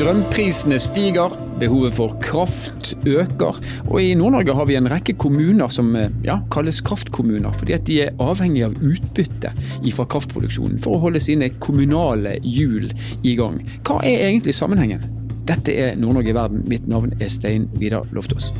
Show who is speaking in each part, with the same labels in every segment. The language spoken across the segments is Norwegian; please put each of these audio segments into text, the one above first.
Speaker 1: Strømprisene stiger, behovet for kraft øker, og i Nord-Norge har vi en rekke kommuner som eh, ja, kalles kraftkommuner, fordi at de er avhengige av utbytte fra kraftproduksjonen for å holde sine kommunale hjul i gang. Hva er egentlig sammenhengen? Dette er Nord-Norge i verden. Mitt navn er Stein Vidar Loftaas.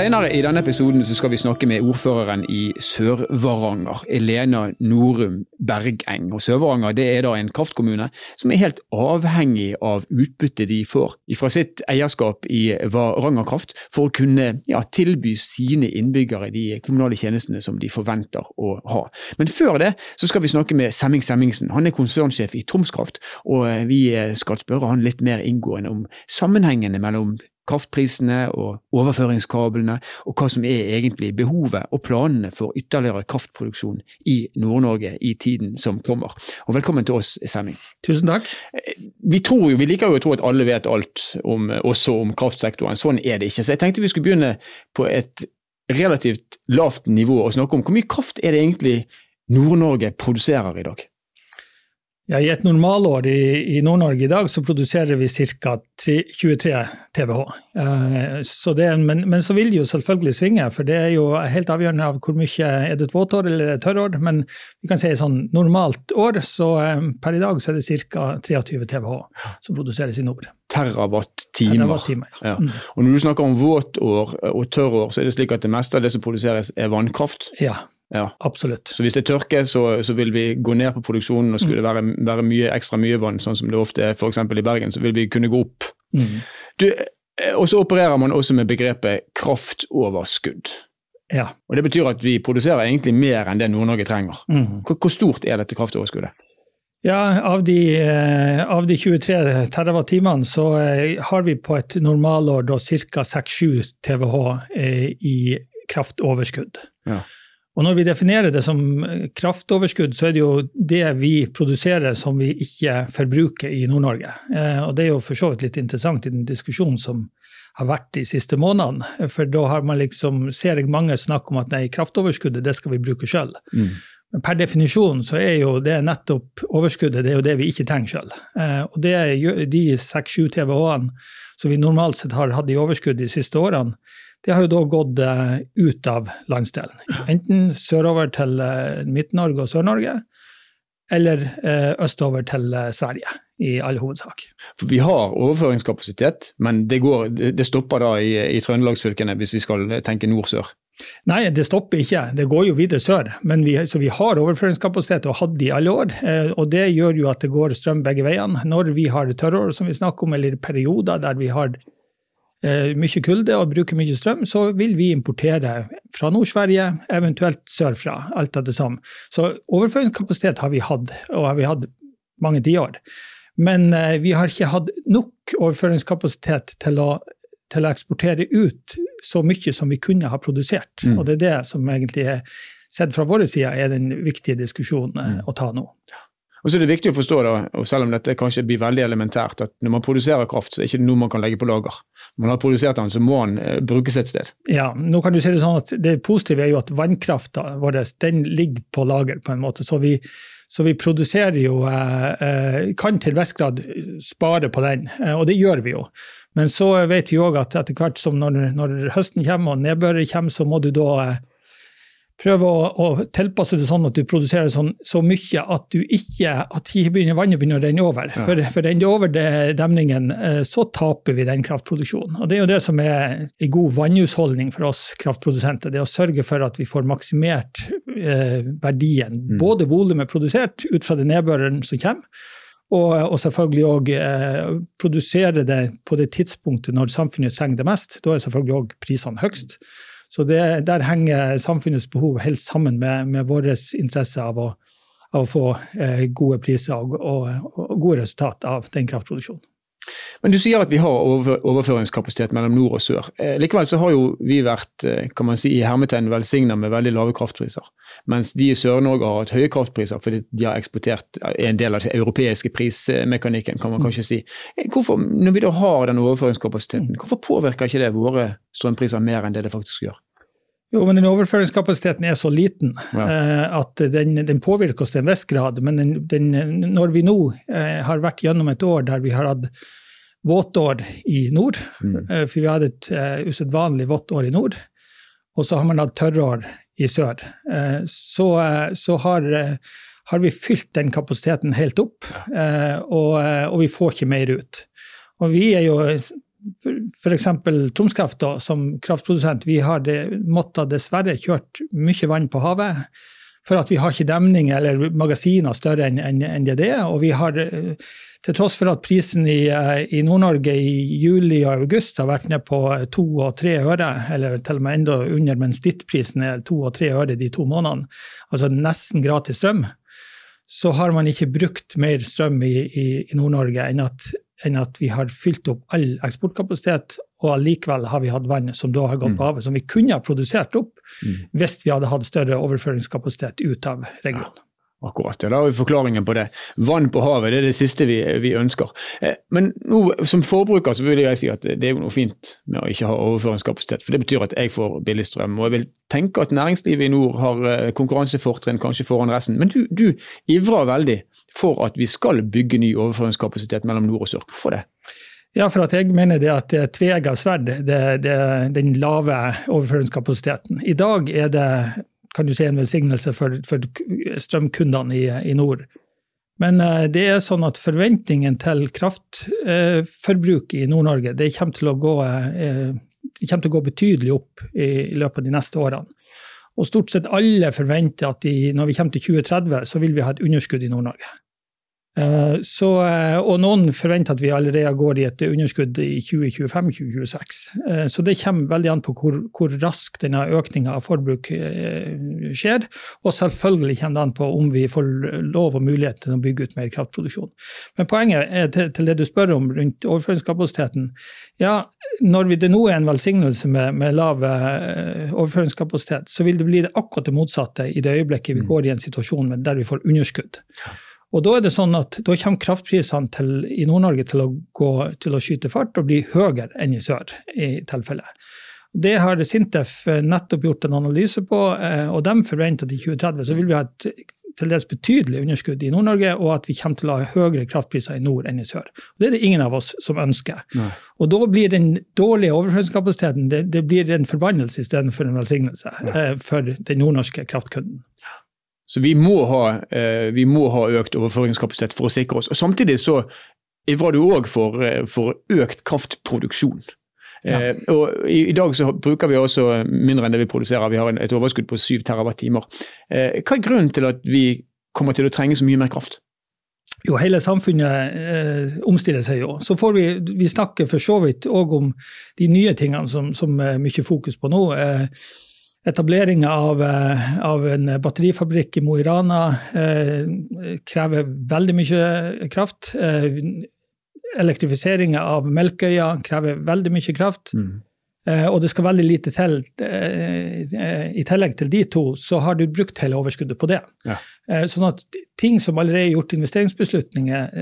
Speaker 1: Senere i denne episoden skal vi snakke med ordføreren i Sør-Varanger, Elena Norum Bergeng. Og Sør-Varanger er da en kraftkommune som er helt avhengig av utbyttet de får fra sitt eierskap i Varanger Kraft, for å kunne ja, tilby sine innbyggere de kommunale tjenestene som de forventer å ha. Men før det så skal vi snakke med Semming Semmingsen. Han er konsernsjef i Troms Kraft, og vi skal spørre han litt mer inngående om sammenhengene mellom kraftprisene og overføringskablene, og hva som er egentlig behovet og planene for ytterligere kraftproduksjon i Nord-Norge i tiden som kommer. Og velkommen til oss, Semming.
Speaker 2: Tusen takk.
Speaker 1: Vi, tror jo, vi liker jo å tro at alle vet alt, om, også om kraftsektoren. Sånn er det ikke. Så jeg tenkte vi skulle begynne på et relativt lavt nivå og snakke om hvor mye kraft er det egentlig Nord-Norge produserer i dag?
Speaker 2: Ja, I et normalår i, i Nord-Norge i dag så produserer vi ca. 23 TWh. Eh, det, men, men, så vil det jo selvfølgelig svinge, for det er jo helt avgjørende av hvor mye er det et våtår eller et tørrår. Men vi kan si sånn normalt år, så eh, per i dag så er det ca. 23 TWh som produseres i nord.
Speaker 1: Terawatt-timer.
Speaker 2: Terawatt
Speaker 1: ja. mm. Og når du snakker om våtår og tørrår, så er det slik at det meste av det som produseres er vannkraft?
Speaker 2: Ja. Ja. Absolutt.
Speaker 1: Så hvis det tørker, så, så, vil vi gå ned på produksjonen. og Skulle det være, være mye, ekstra mye vann, sånn som det ofte er f.eks. i Bergen, så vil vi kunne gå opp. Mm. Du, eh, og så opererer man også med begrepet kraftoverskudd.
Speaker 2: Ja.
Speaker 1: Og Det betyr at vi produserer egentlig mer enn det Nord-Norge trenger. Mm. Hvor, hvor, stort er dette kraftoverskuddet?
Speaker 2: Ja, Av de, eh, av de 23 TWh så eh, har vi på et normalår ca. 6-7 TWh i kraftoverskudd. Ja. Og når vi definerer det som kraftoverskudd, så er det jo det vi produserer som vi ikke forbruker i Nord-Norge. Eh, og det er jo for så vidt litt interessant i den diskusjonen som har vært de siste månedene. For da har man liksom, ser jeg mange snakke om at nei, kraftoverskuddet det skal vi bruke sjøl. Mm. Men per definisjon så er jo det nettopp overskuddet det er jo det vi ikke trenger sjøl. Eh, og det er de 6-7 TWh-ene som vi normalt sett har hatt i overskudd de siste årene, det har jo da gått uh, ut av landsdelen. Enten sørover til uh, Midt-Norge og Sør-Norge, eller uh, østover til Sverige, i all hovedsak.
Speaker 1: Vi har overføringskapasitet, men det, går, det stopper da i, i trøndelagsfylkene hvis vi skal tenke nord-sør?
Speaker 2: Nei, det stopper ikke. Det går jo videre sør. Men vi, så vi har overføringskapasitet og hadde i alle år. og det gjør jo at det går strøm begge veiene. Når vi har tørrår, som vi snakker om, eller perioder der vi har eh, mye kulde og bruker mye strøm, så vil vi importere fra Nord-Sverige, eventuelt sørfra. Alt etter som. Så overføringskapasitet har vi hatt, og har vi hatt mange tiår. Men eh, vi har ikke hatt nok overføringskapasitet til å, til å, eksportere ut så mye som vi kunne ha produsert. Mm. Og det er det som egentlig er, sett fra vår side er den viktige diskusjonen eh, mm. å ta nå.
Speaker 1: Og så er det viktig å forstå, da, og selv om dette kanskje blir veldig elementært, at når man produserer kraft, så er det ikke noe man kan legge på lager. Når man har produsert den, så må den eh, brukes et sted.
Speaker 2: Ja, nå kan du si Det sånn at det positive er jo at vannkrafta vår den ligger på lager, på en måte. Så vi, så vi produserer jo eh, eh Kan til viss grad spare på den, og det gjør vi jo. Men så vet vi òg at etter hvert som når, når høsten kommer og nedbøret kommer, så må du da prøve å, å, tilpasse det sånn at du produserer sånn, så mye at du ikke, at begynner, vannet begynner å renne over. Ja. For, for renner det over det, demningen, eh, så taper vi den kraftproduksjonen. Og Det er jo det som er en god vannhusholdning for oss kraftprodusenter. Det er å sørge for at vi får maksimert eh, verdien. Mm. Både volumet produsert ut fra det nedbøren som kommer, og, og selvfølgelig òg eh, produsere det på det tidspunktet når samfunnet trenger det mest. Da er selvfølgelig òg prisene høgst. Så det, der henger samfunnets behov helt sammen med, med vår interesse av å, av å få eh, gode priser og, og, og, gode resultat av den kraftproduksjonen.
Speaker 1: Men Du sier at vi har overføringskapasitet mellom nord og sør. Eh, likevel så har jo vi vært eh, kan man si, i hermetegn velsigna med veldig lave kraftpriser. Mens de i Sør-Norge har hatt høye kraftpriser fordi de har eksportert eh, en del av den europeiske prismekanikken, kan man kanskje si. Hvorfor, når vi da har den overføringskapasiteten, hvorfor påvirker ikke det våre strømpriser mer enn det det faktisk gjør?
Speaker 2: Jo, men den overføringskapasiteten er så liten ja. eh, at den, den, påvirker oss til en viss grad. Men den, den, når vi nå eh, har vært gjennom et år der vi har hatt våtår i nord, mm. eh, for vi hadde et eh, usedvanlig vått år i nord, og så har man hatt tørrår i sør, eh, så, eh, så har, har, vi fylt den kapasiteten helt opp, og, og vi får ikke mer ut. Og vi er jo f.eks. Troms Kraft som kraftprodusent, vi har måttet dessverre kjørt mye vann på havet. For at vi har ikke demninger eller magasiner større enn en det det er. Og vi har, til tross for at prisen i, i Nord-Norge i juli og august har vært ned på to og tre øre, eller til og med enda under, mens dittprisen er to og tre øre de to månedene, altså nesten gratis strøm, så har man ikke brukt mer strøm i, i, i Nord-Norge enn at enn at vi har fylt opp all eksportkapasitet, og allikevel har vi hatt vann som da har gått på mm. havet, som vi kunne ha produsert opp mm. hvis vi hadde hatt større overføringskapasitet ut av regionen. Ja.
Speaker 1: Akkurat, ja, da har vi forklaringen på det. Vann på havet det er det siste vi, vi ønsker. Eh, men nå, som forbruker så vil jeg si at det er noe fint med å ikke ha overføringskapasitet. For det betyr at jeg får billig strøm. Og jeg vil tenke at næringslivet i nord har eh, konkurransefortrinn kanskje foran resten. Men du, du ivrer veldig for at vi skal bygge ny overføringskapasitet mellom nord og sør. Hvorfor det?
Speaker 2: Ja, for at jeg mener det at det er tveegga sverd, den lave overføringskapasiteten. I dag er det kan du si, en velsignelse for, for strømkundene i, i, nord. Men uh, det er sånn at forventningen til kraftforbruk uh, i Nord-Norge det kommer til, gå, uh, kommer til å gå betydelig opp i, løpet av de neste årene. Og stort sett alle forventer at de, når vi kommer til 2030, så vil vi ha et underskudd i Nord-Norge. Eh, så, eh, og noen forventer at vi allerede går i et underskudd i 2025-2026. Eh, så det kommer veldig an på hvor, hvor raskt denne økninga av forbruk skjer. Og selvfølgelig kommer det an på om vi får lov og mulighet til å bygge ut mer kraftproduksjon. Men poenget er til, til det du spør om rundt overføringskapasiteten. Ja, når det nå er en velsignelse med, med lav overføringskapasitet, så vil det bli det akkurat det motsatte i det øyeblikket vi mm. går i en situasjon der vi får underskudd. Og Da er det sånn at da kommer kraftprisene til, i Nord-Norge til, til, å skyte fart og bli høyere enn i sør. i tilfelle. Det har Sintef eh, nettopp gjort en analyse på, eh, og de forventer at i 2030 så vil vi ha et til dels betydelig underskudd i Nord-Norge, og at vi kommer til å ha høyere kraftpriser i nord enn i sør. Og det er det ingen av oss som ønsker. Nei. Og da blir den dårlige overføringskapasiteten det, det blir en forbannelse istedenfor en velsignelse eh, for den nordnorske kraftkunden.
Speaker 1: Så vi må, ha, eh, vi må ha økt overføringskapasitet for å sikre oss. Og Samtidig så ivrer du òg for, eh, for, økt kraftproduksjon. Ja. Eh, og i, i, dag så bruker vi også mindre enn det vi produserer, vi har en, et overskudd på 7 TWh. Eh, hva er grunnen til at vi kommer til å trenge så mye mer kraft?
Speaker 2: Jo, hele samfunnet eh, omstiller seg jo. Så får vi, vi snakker for så vidt òg om de nye tingene som, som er mye fokus på nå. Eh, Etableringa av, eh, av, en batterifabrikk i Mo i Rana eh, krever veldig mye kraft. Eh, Elektrifiseringa av Melkøya krever veldig mye kraft. Mm. Eh, og det skal veldig lite til. Eh, I tillegg til de to, så har du brukt hele overskuddet på det. Ja. Eh, sånn at ting som allerede er gjort investeringsbeslutninger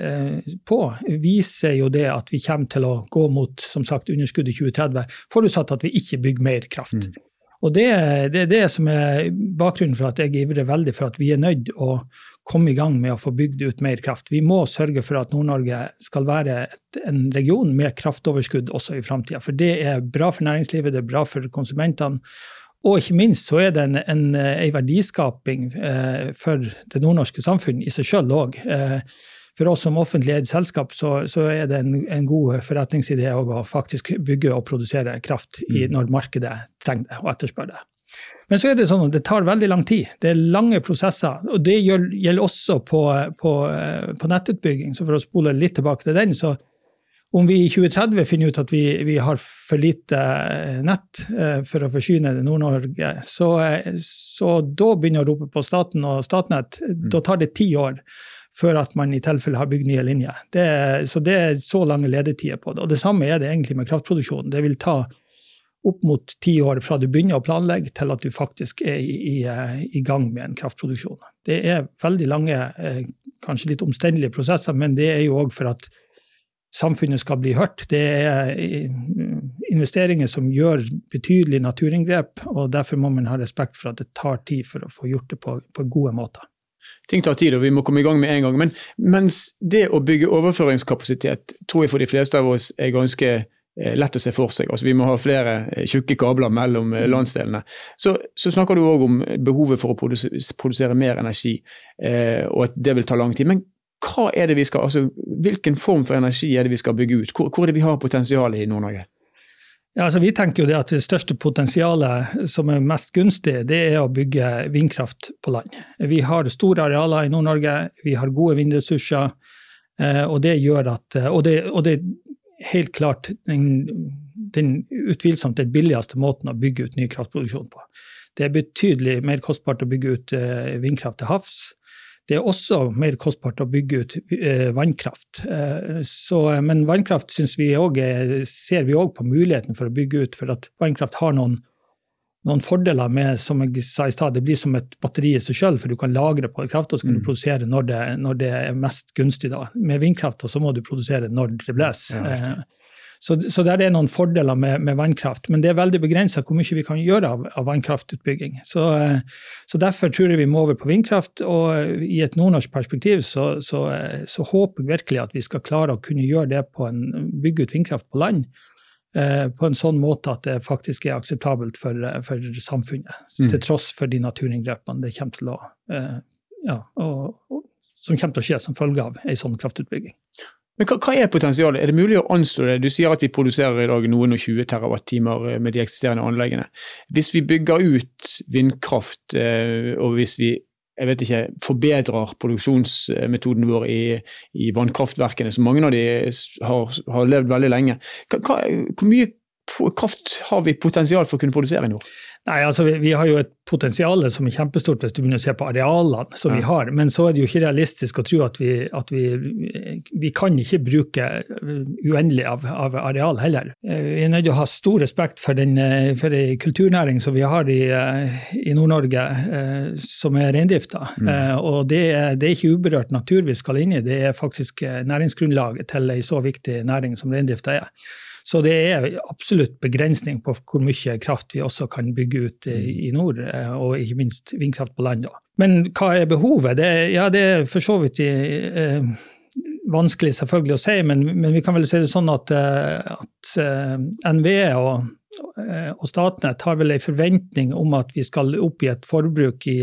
Speaker 2: på, viser jo det at vi kommer til å gå mot som sagt, underskudd i 2030, forutsatt at vi ikke bygger mer kraft. Mm. Og det, det, er det som er bakgrunnen for at jeg ivrer veldig for at vi er nødt å komme i gang med å få bygd ut mer kraft. Vi må sørge for at Nord-Norge skal være et, en region med kraftoverskudd også i framtida. For det er bra for næringslivet, det er bra for konsumentene. Og ikke minst så er det en, en, en verdiskaping eh, for det nordnorske samfunn i seg sjøl òg. Eh, for oss som offentlig eid selskap, så, så, er det en, en god forretningsidé å faktisk bygge og produsere kraft i, mm. når markedet trenger det og etterspør det. Men så er det sånn at det tar veldig lang tid. Det er lange prosesser. Og det gjelder også på, på, på nettutbygging. Så for å spole litt tilbake til den, så om vi i 2030 finner ut at vi, vi har for lite nett eh, for å forsyne Nord-Norge, så, så, da begynner å rope på staten og Statnett. Mm. Da tar det ti år før at man i tilfelle har bygd nye linjer. Det, så det er så lange ledetider på det. Og det samme er det egentlig med kraftproduksjonen. Det vil ta opp mot ti år fra du begynner å planlegge, til at du faktisk er i, i, i gang med en kraftproduksjon. Det er veldig lange, eh, kanskje litt omstendelige prosesser, men det er jo òg for at samfunnet skal bli hørt. Det er investeringer som gjør betydelig naturinngrep, og derfor må man ha respekt for at det tar tid for å få gjort det på, på gode måter.
Speaker 1: Ting tar tid, og vi må komme i gang med en gang. Men mens det å bygge overføringskapasitet tror jeg for de fleste av oss er ganske eh, lett å se for seg. Altså, vi må ha flere eh, tjukke kabler mellom eh, landsdelene. Så, så snakker du òg om behovet for å produsere, produsere mer energi, eh, og at det vil ta lang tid. Men hva er det vi skal, altså, hvilken form for energi er det vi skal bygge ut? Hvor, hvor er det vi har potensialet i Nord-Norge?
Speaker 2: Ja, altså vi tenker jo det at det største potensialet som er mest gunstig, det er å bygge vindkraft på land. Vi har store arealer i Nord-Norge, vi har gode vindressurser, eh, og det gjør at Og det, og det er helt klart den, den utvilsomt den billigste måten å bygge ut ny kraftproduksjon på. Det er betydelig mer kostbart å bygge ut eh, vindkraft til havs. Det er også mer kostbart å bygge ut eh, vannkraft. Eh, så, men vannkraft vi også, ser vi òg på muligheten for å bygge ut, for at vannkraft har noen, noen fordeler med som jeg sa i sted, det blir som et batteri i seg selv, for du kan lagre på kraft og så kan du mm. produsere når det, når det, er mest gunstig. Da. Med vindkraft så må du produsere når det blåser. Ja, så, så der er noen fordeler med, med, vannkraft, men det er veldig begrensa hvor mye vi kan gjøre av, av vannkraftutbygging. Så, så, derfor tror jeg vi må over på vindkraft. Og i et nordnorsk perspektiv så, så, så, håper jeg virkelig at vi skal klare å kunne gjøre det på en, bygge ut vindkraft på land. Eh, på en sånn måte at det faktisk er akseptabelt for, for samfunnet. Mm. Til tross for de naturinngrepene det kommer til å, eh, ja, og, og, som kommer til å skje som følge av en sånn kraftutbygging.
Speaker 1: Men hva, hva, er potensialet? Er det mulig å anslå det? Du sier at vi produserer i dag noen og 20 TWh med de eksisterende anleggene. Hvis vi bygger ut vindkraft, eh, og hvis vi jeg vet ikke, forbedrer produksjonsmetoden vår i, i vannkraftverkene, som mange av de har, har levd veldig lenge, hva, hvor mye kraft har vi potensial for å kunne produsere i nord?
Speaker 2: Nei, altså vi, vi, har jo et potensial som er kjempestort hvis du begynner å se på arealene som ja. vi har, men så er det jo ikke realistisk å tro at vi, at vi, vi kan ikke bruke uendelig av, av, areal heller. Eh, vi er nødt til å ha stor respekt for den for kulturnæring som vi har i, i Nord-Norge, eh, som er reindrifta. Mm. Eh, og det er, det er, ikke uberørt natur vi skal inn i, det er faktisk næringsgrunnlaget til ei så viktig næring som reindrifta er. Så det er absolutt begrensning på hvor mye kraft vi også kan bygge ut i mm. nord, eh, og ikke minst vindkraft på land. Men hva er behovet? Det, ja, det er for så vidt eh, vanskelig selvfølgelig å si, men, men, vi kan vel si det sånn at, eh, at eh, NVE og, og Statnett har vel en forventning om at vi skal opp i et forbruk i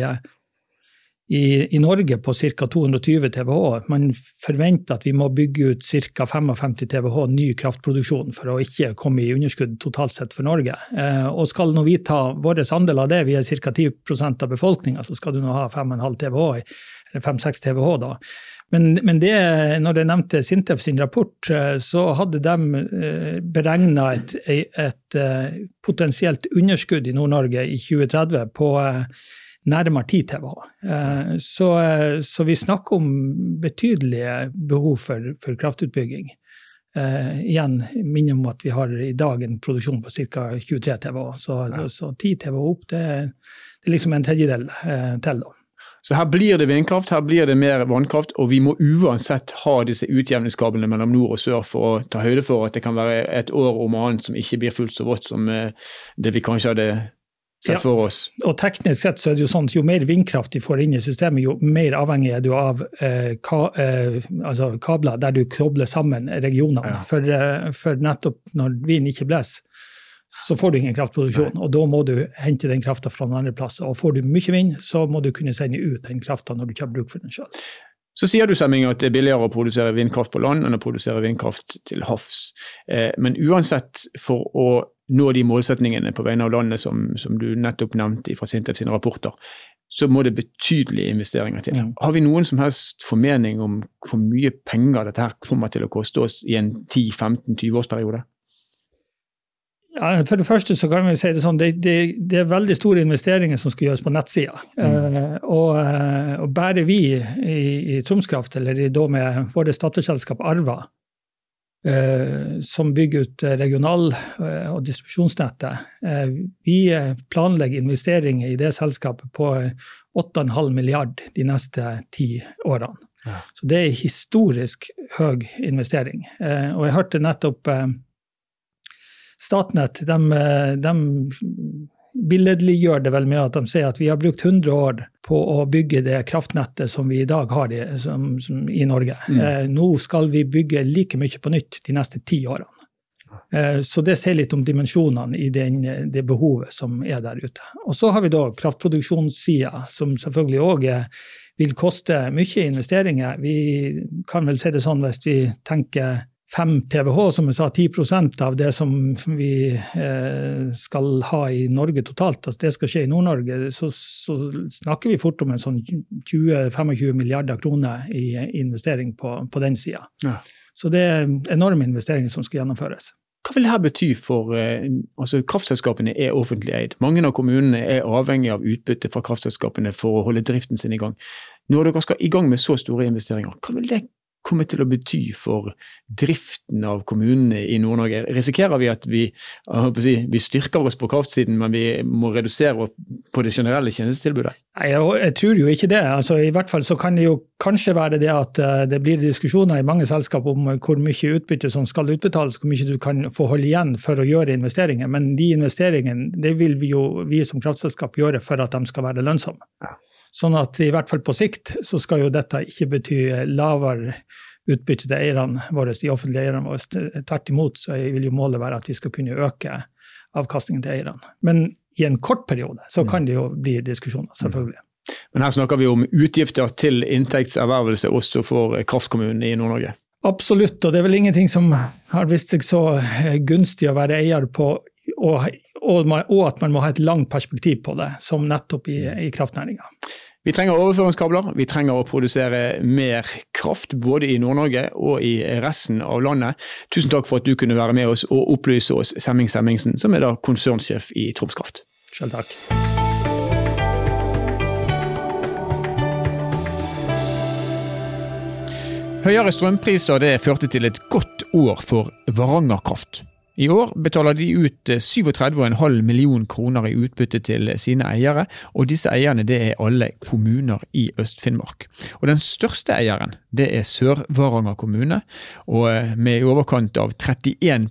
Speaker 2: i, i, Norge på ca. 220 TWh. Man forventer at vi må bygge ut ca. 55 TWh ny kraftproduksjon for å ikke komme i underskudd totalt sett for Norge. Eh, og skal nå vi ta vår andel av det, vi er ca. 10% av befolkninga, så skal du nå ha 5,5 TWh, eller 5-6 TWh da. Men, men det, når jeg nevnte Sintef sin rapport, eh, så hadde de eh, beregna et, et, et, eh, potensielt underskudd i Nord-Norge i 2030 på nærmere 10 TWh. Eh, så, så, vi snakker om betydelige behov for, for kraftutbygging. Uh, igjen minner om at vi har i dag en produksjon på ca. 23 TWh. Så, ja. så 10 TWh opp, det, det, er liksom en tredjedel uh, til. da.
Speaker 1: Så her blir det vindkraft, her blir det mer vannkraft, og vi må uansett ha disse utjevningskablene mellom nord og sør for å ta høyde for at det kan være et år om annet som ikke blir fullt så vått som det vi kanskje hadde sett for oss.
Speaker 2: og teknisk sett så er det jo sånn at jo mer vindkraft de får inn i systemet, jo mer avhengig er du av eh, ka, eh, altså kabler der du kobler sammen regionene. Ja. For, eh, for, nettopp når vinden ikke blåser, så får du ingen kraftproduksjon. Nei. Og da må du hente den krafta fra noen andre plasser. Og får du mye vind, så må du kunne sende ut den krafta når du ikke har bruk for den sjøl.
Speaker 1: Så sier du Semming, at det er billigere å produsere vindkraft på land enn å produsere vindkraft til havs. Eh, men uansett, for å nå de målsetningene på vegne av landet som, som du nettopp nevnte fra Sintef sine rapporter, så må det betydelige investeringer til. Ja. Har vi noen som helst formening om hvor mye penger dette her kommer til å koste oss i en 10-15-20 årsperiode?
Speaker 2: Ja, for det første så kan vi si det sånn, det, det, det er veldig store investeringer som skal gjøres på nettsida. Mm. Eh, og, uh, og, bare vi i, i Tromskraft, eller i, da med vårt datterselskap Arva, som bygger ut regional- og distribusjonsnettet, vi planlegger investeringer i det selskapet på 8,5 milliard de neste ti årene. Ja. Så det er historisk høy investering. og jeg hørte nettopp Statnett de, de billedliggjør det vel med at de sier at vi har brukt 100 år på å bygge det kraftnettet som vi i dag har i, som, som, i Norge. Mm. Eh, nå skal vi bygge like mye på nytt de neste ti årene. Eh, så det sier litt om dimensjonene i den, det behovet som er der ute. Og så har vi da kraftproduksjonssida, som selvfølgelig òg vil koste mye investeringer. Vi kan vel si det sånn hvis vi tenker 5 TWh, som jeg sa, 10% av det som vi eh, skal ha i Norge totalt, altså det skal skje i Nord-Norge, så, så, snakker vi fort om en sånn 20-25 milliarder kroner i investering på, på den sida. Ja. Så det er enorme investeringer som skal gjennomføres.
Speaker 1: Hva vil dette bety for eh, altså Kraftselskapene er offentlig eid. Mange av kommunene er avhengig av utbytte fra kraftselskapene for å holde driften sin i gang. Når dere skal i gang med så store investeringer, hva vil det kommer til å bety for driften av kommunene i Nord-Norge? Risikerer vi at vi, si, vi, styrker oss på kraftsiden, men vi må redusere på det generelle tjenestetilbudet?
Speaker 2: Nei, jeg, tror jo ikke det. Altså, I hvert fall så kan det jo kanskje være det at eh, det blir diskusjoner i mange selskap om hvor mye utbytte som skal utbetales, hvor mye du kan få holde igjen for å gjøre investeringer. Men de investeringene det vil vi jo vi som kraftselskap gjøre for at de skal være lønnsomme. Ja. Sånn at i hvert fall på sikt så skal jo dette ikke bety lavere utbytte til eierne våre, de offentlige eierne våre. Tvert imot så vil jo målet være at vi skal kunne øke avkastningen til eierne. Men i en kort periode så kan det jo bli diskusjoner, selvfølgelig.
Speaker 1: Men her snakker vi om utgifter til inntektservervelse også for kraftkommunene i Nord-Norge?
Speaker 2: Absolutt, og det er vel ingenting som har vist seg så gunstig å være eier på, og, og, og at man må ha et langt perspektiv på det, som nettopp i, i kraftnæringa.
Speaker 1: Vi trenger overføringskabler, vi trenger å produsere mer kraft både i Nord-Norge og i resten av landet. Tusen takk for at du kunne være med oss og opplyse oss, Semming Semmingsen, som er da konsernsjef i Troms Kraft.
Speaker 2: Selv takk.
Speaker 1: Høyere strømpriser det førte til et godt år for Varanger Kraft. I år betaler de ut 37,5 eh, million kroner i utbytte til sine eiere, og disse eierne det er alle kommuner i Øst-Finnmark. Og Den største eieren det er Sør-Varanger kommune, og eh, med i overkant av 31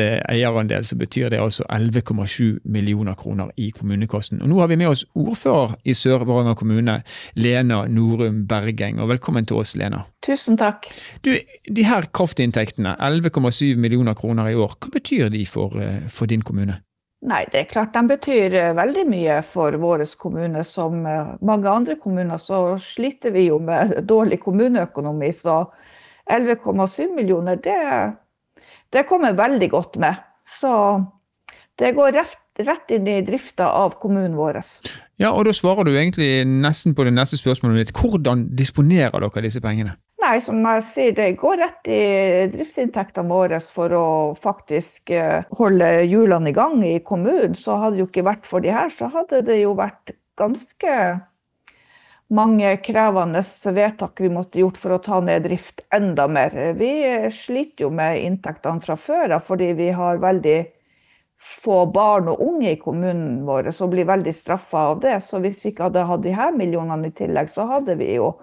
Speaker 1: eh, eierandel så betyr det altså 11,7 millioner kroner i kommunekassen. Og Nå har vi med oss ordfører i Sør-Varanger kommune, Lena Norum Bergeng. og Velkommen til oss, Lena.
Speaker 3: Tusen takk.
Speaker 1: Du, De her kraftinntektene, 11,7 millioner kroner i år, hva betyr de for, eh, for, din kommune?
Speaker 3: Nei, det er klart de betyr eh, veldig mye for vår kommune. Som eh, mange andre kommuner så sliter vi jo med dårlig kommuneøkonomi. Så 11,7 millioner, det, det, kommer veldig godt med. Så det går rett, rett inn i drifta av kommunen vår.
Speaker 1: Ja, og da svarer du egentlig nesten på det neste spørsmålet ditt. Hvordan disponerer dere disse pengene?
Speaker 3: Nei, som jeg sier, det går rett i driftsinntektene våre for å faktisk eh, holde hjulene i gang i kommunen. Så hadde det jo ikke vært for de her, så hadde det jo vært ganske mange krevende vedtak vi måtte gjort for å ta ned drift enda mer. Vi sliter jo med inntektene fra før av fordi vi har veldig få barn og unge i kommunen vår og blir veldig straffa av det. Så hvis vi ikke hadde hatt de her millionene i tillegg, så hadde vi jo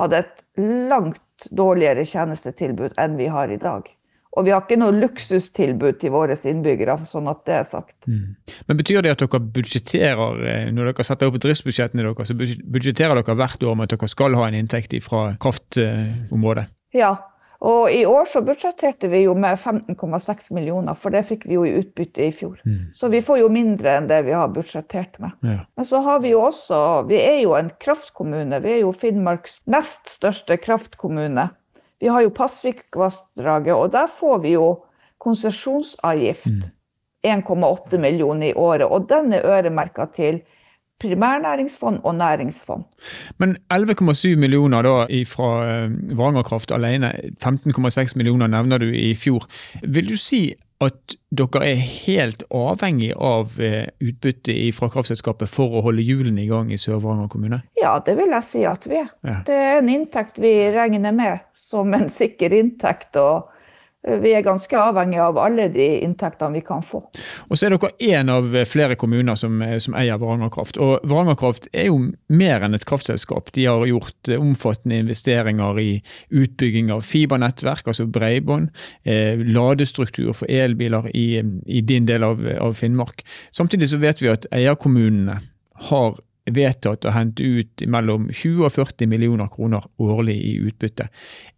Speaker 3: hatt et langt dårligere tjenestetilbud enn vi har i dag. Og vi har ikke noe luksustilbud til våre innbyggere, sånn at det er sagt. Mm.
Speaker 1: Men Betyr det at dere budsjetterer, eh, når dere setter opp driftsbudsjettene deres, så budsjetterer dere hvert år med at dere skal ha en inntekt fra kraftområdet?
Speaker 3: Ja, og i år så budsjetterte vi jo med 15,6 millioner, for det fikk vi jo i utbytte i fjor. Mm. Så vi får jo mindre enn det vi har budsjettert med. Ja. Men så har vi jo også Vi er jo en kraftkommune. Vi er jo Finnmarks nest største kraftkommune. Vi har jo Pasvikvassdraget, og der får vi jo konsesjonsavgift. Mm. 1,8 millioner i året, og den er øremerka til primærnæringsfond og næringsfond.
Speaker 1: Men 11,7 millioner da fra Varanger Kraft alene, 15,6 millioner nevner du i fjor. Vil du si at dere er helt avhengig av eh, utbytte fra kraftselskapet for å holde hjulene i gang i Sør-Varanger kommune?
Speaker 3: Ja, det vil jeg si at vi er. Ja. Det er en inntekt vi regner med som en sikker inntekt. og vi er ganske avhengig av alle de inntektene vi kan få.
Speaker 1: Og så er dere én av flere kommuner som, som eier Varanger Kraft. Og Varanger Kraft er jo mer enn et kraftselskap. De har gjort omfattende investeringer i utbygging av fibernettverk, altså bredbånd, eh, ladestruktur for elbiler i, i din del av, av Finnmark. Samtidig så vet vi at eierkommunene har vedtatt å hente ut mellom 20 og 40 millioner kroner årlig i utbytte.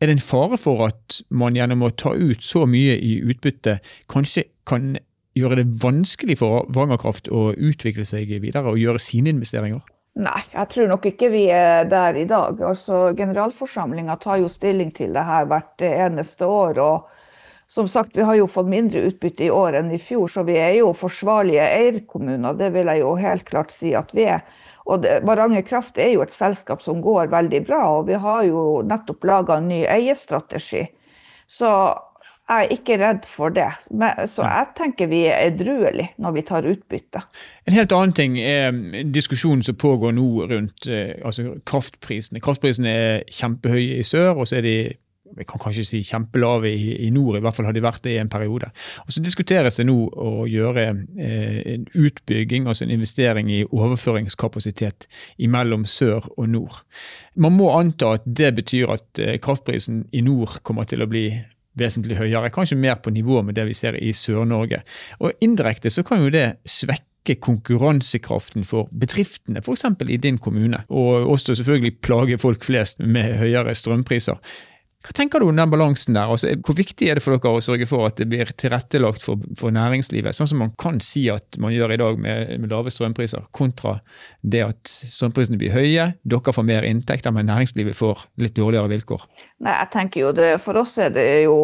Speaker 1: Er det en fare for at man gjennom å ta ut så mye i utbytte kanskje kan gjøre det vanskelig for Vangerkraft å utvikle seg videre og gjøre sine investeringer?
Speaker 3: Nei, jeg tror nok ikke vi er der i dag. Altså, Generalforsamlinga tar jo stilling til det her hvert eneste år. og som sagt, Vi har jo fått mindre utbytte i år enn i fjor, så vi er jo forsvarlige eierkommuner. Det vil jeg jo helt klart si at vi er. Og Varanger Kraft er jo et selskap som går veldig bra, og vi har jo nettopp laga en ny eierstrategi. Så jeg er ikke redd for det. Men, så jeg tenker vi er edruelige når vi tar utbytte.
Speaker 1: En helt annen ting er diskusjonen som pågår nå rundt eh, altså kraftprisene. Kraftprisene er kjempehøye i sør, og så er de jeg kan kanskje si kjempelave i, i, nord, i hvert fall har de vært det i en periode. Og Så diskuteres det nå å gjøre eh, en utbygging, altså en investering i overføringskapasitet mellom sør og nord. Man må anta at det betyr at eh, kraftprisen i nord kommer til å bli vesentlig høyere, kanskje mer på nivå med det vi ser i Sør-Norge. Og Indirekte så kan jo det svekke konkurransekraften for bedriftene, f.eks. i din kommune, og også selvfølgelig plage folk flest med høyere strømpriser. Hva tenker du om den balansen der? Altså, hvor viktig er det for dere å sørge for at det blir tilrettelagt for, for næringslivet, sånn som man kan si at man gjør i dag med, med lave strømpriser, kontra det at strømprisene blir høye, dere får mer inntekter, men næringslivet får litt dårligere vilkår?
Speaker 3: Nei, jeg tenker jo det, For oss er det jo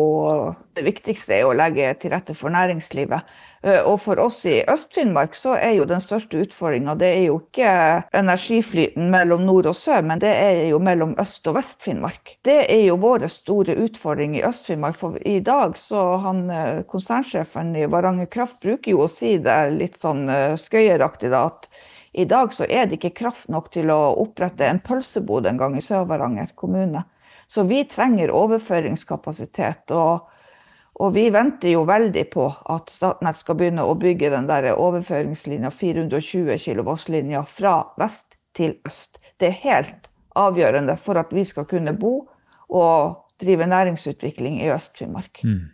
Speaker 3: det viktigste er å legge til rette for næringslivet. Eh, og for oss i Øst-Finnmark så er jo den største utfordringa det er jo ikke energiflyten mellom nord og sør, men det er jo mellom Øst- og Vest-Finnmark. Det er jo vår store utfordring i Øst-Finnmark. For i dag så han eh, konsernsjefen i Varanger Kraft bruker jo å si det litt sånn eh, skøyeraktig da, at i dag så er det ikke kraft nok til å opprette en pølsebod engang i Sør-Varanger kommune. Så vi trenger overføringskapasitet. og og vi venter jo veldig på at Statnett skal begynne å bygge den der overføringslinja, 420 kV-linja fra vest til øst. Det er helt avgjørende for at vi skal kunne bo og drive næringsutvikling i Øst-Finnmark. Mm.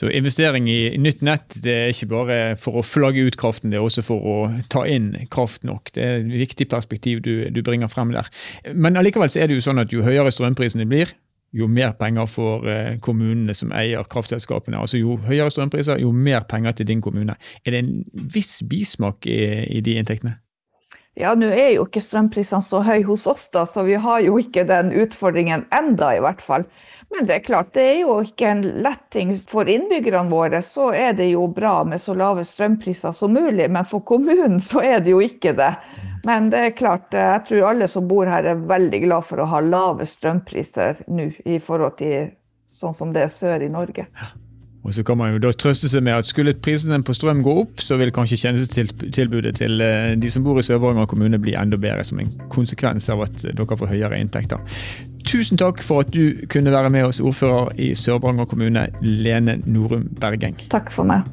Speaker 1: Så investering i nytt nett det er ikke bare for å flagge ut kraften, det er også for å ta inn kraft nok. Det er et viktig perspektiv du, du bringer frem der. Men allikevel er det jo sånn at jo høyere strømprisene blir, jo mer penger får eh, kommunene som eier kraftselskapene. Altså Jo høyere strømpriser, jo mer penger til din kommune. Er det en viss bismak i, i de inntektene?
Speaker 3: Ja, nå er jo ikke strømprisene så høye hos oss, da, så vi har jo ikke den utfordringen enda, i hvert fall. Men det er klart, det er jo ikke en lett ting. For innbyggerne våre så er det jo bra med så lave strømpriser som mulig, men for kommunen så er det jo ikke det. Men det er klart, jeg tror alle som bor her er veldig glad for å ha lave strømpriser nå i forhold til sånn som det er sør i Norge.
Speaker 1: Og så kan man jo da trøste seg med at skulle prisene på strøm gå opp, så vil kanskje tjenestetilbudet til eh, de som bor i Sør-Varanger kommune bli enda bedre, som en konsekvens av at dere får høyere inntekter. Tusen takk for at du kunne være med oss, ordfører i Sør-Varanger kommune, Lene Norum Bergeng.
Speaker 3: Takk for meg.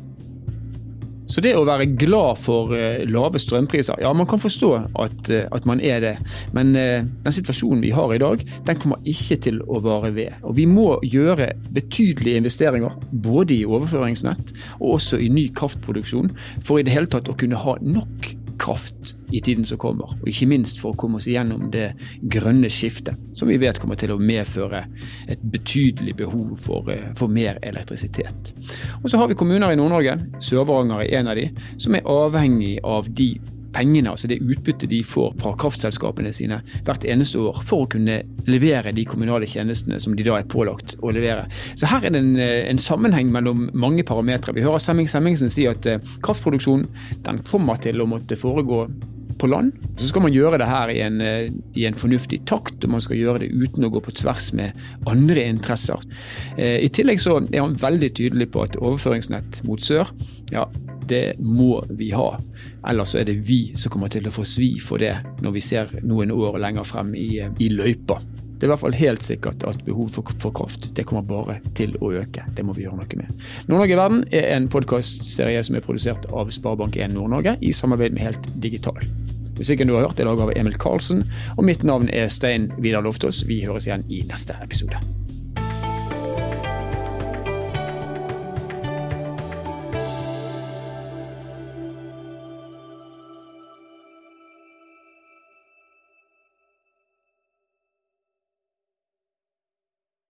Speaker 1: Så det å være glad for uh, lave strømpriser, ja man kan forstå at, uh, at man er det. Men uh, den situasjonen vi har i dag, den kommer ikke til å vare ved. Og vi må gjøre betydelige investeringer, både i overføringsnett og også i ny kraftproduksjon, for i det hele tatt å kunne ha nok kraft i tiden som kommer. Og ikke minst for å komme oss igjennom det grønne skiftet, som vi vet kommer til å medføre et betydelig behov for, eh, for mer elektrisitet. Og så har vi kommuner i Nord-Norge, Sør-Varanger er en av de, som er avhengig av de pengene, altså det utbyttet de får fra kraftselskapene sine hvert eneste år for å kunne levere de kommunale tjenestene som de da er pålagt å levere. Så her er det en, eh, en sammenheng mellom mange parametere. Vi hører Semming Semmingsen si at eh, kraftproduksjon den kommer til å måtte foregå på land. Så skal man gjøre det her i en, eh, i en, fornuftig takt, og man skal gjøre det uten å gå på tvers med andre interesser. I tillegg så er han veldig tydelig på at overføringsnett mot sør, ja, det må vi ha. Ellers er det vi som kommer til å få svi for det når vi ser noen år lenger frem i, i løypa. Det er i hvert fall helt sikkert at behovet for, for, kraft det kommer bare til å øke. Det må vi gjøre noe med. Nord-Norge i verden er en podkastserie som er produsert av Sparebank1 Nord-Norge i samarbeid med Helt Digital. Musikken du har hørt er laget av Emil Karlsen, og mitt navn er Stein Vidar Loftaas. Vi høres igjen i neste episode.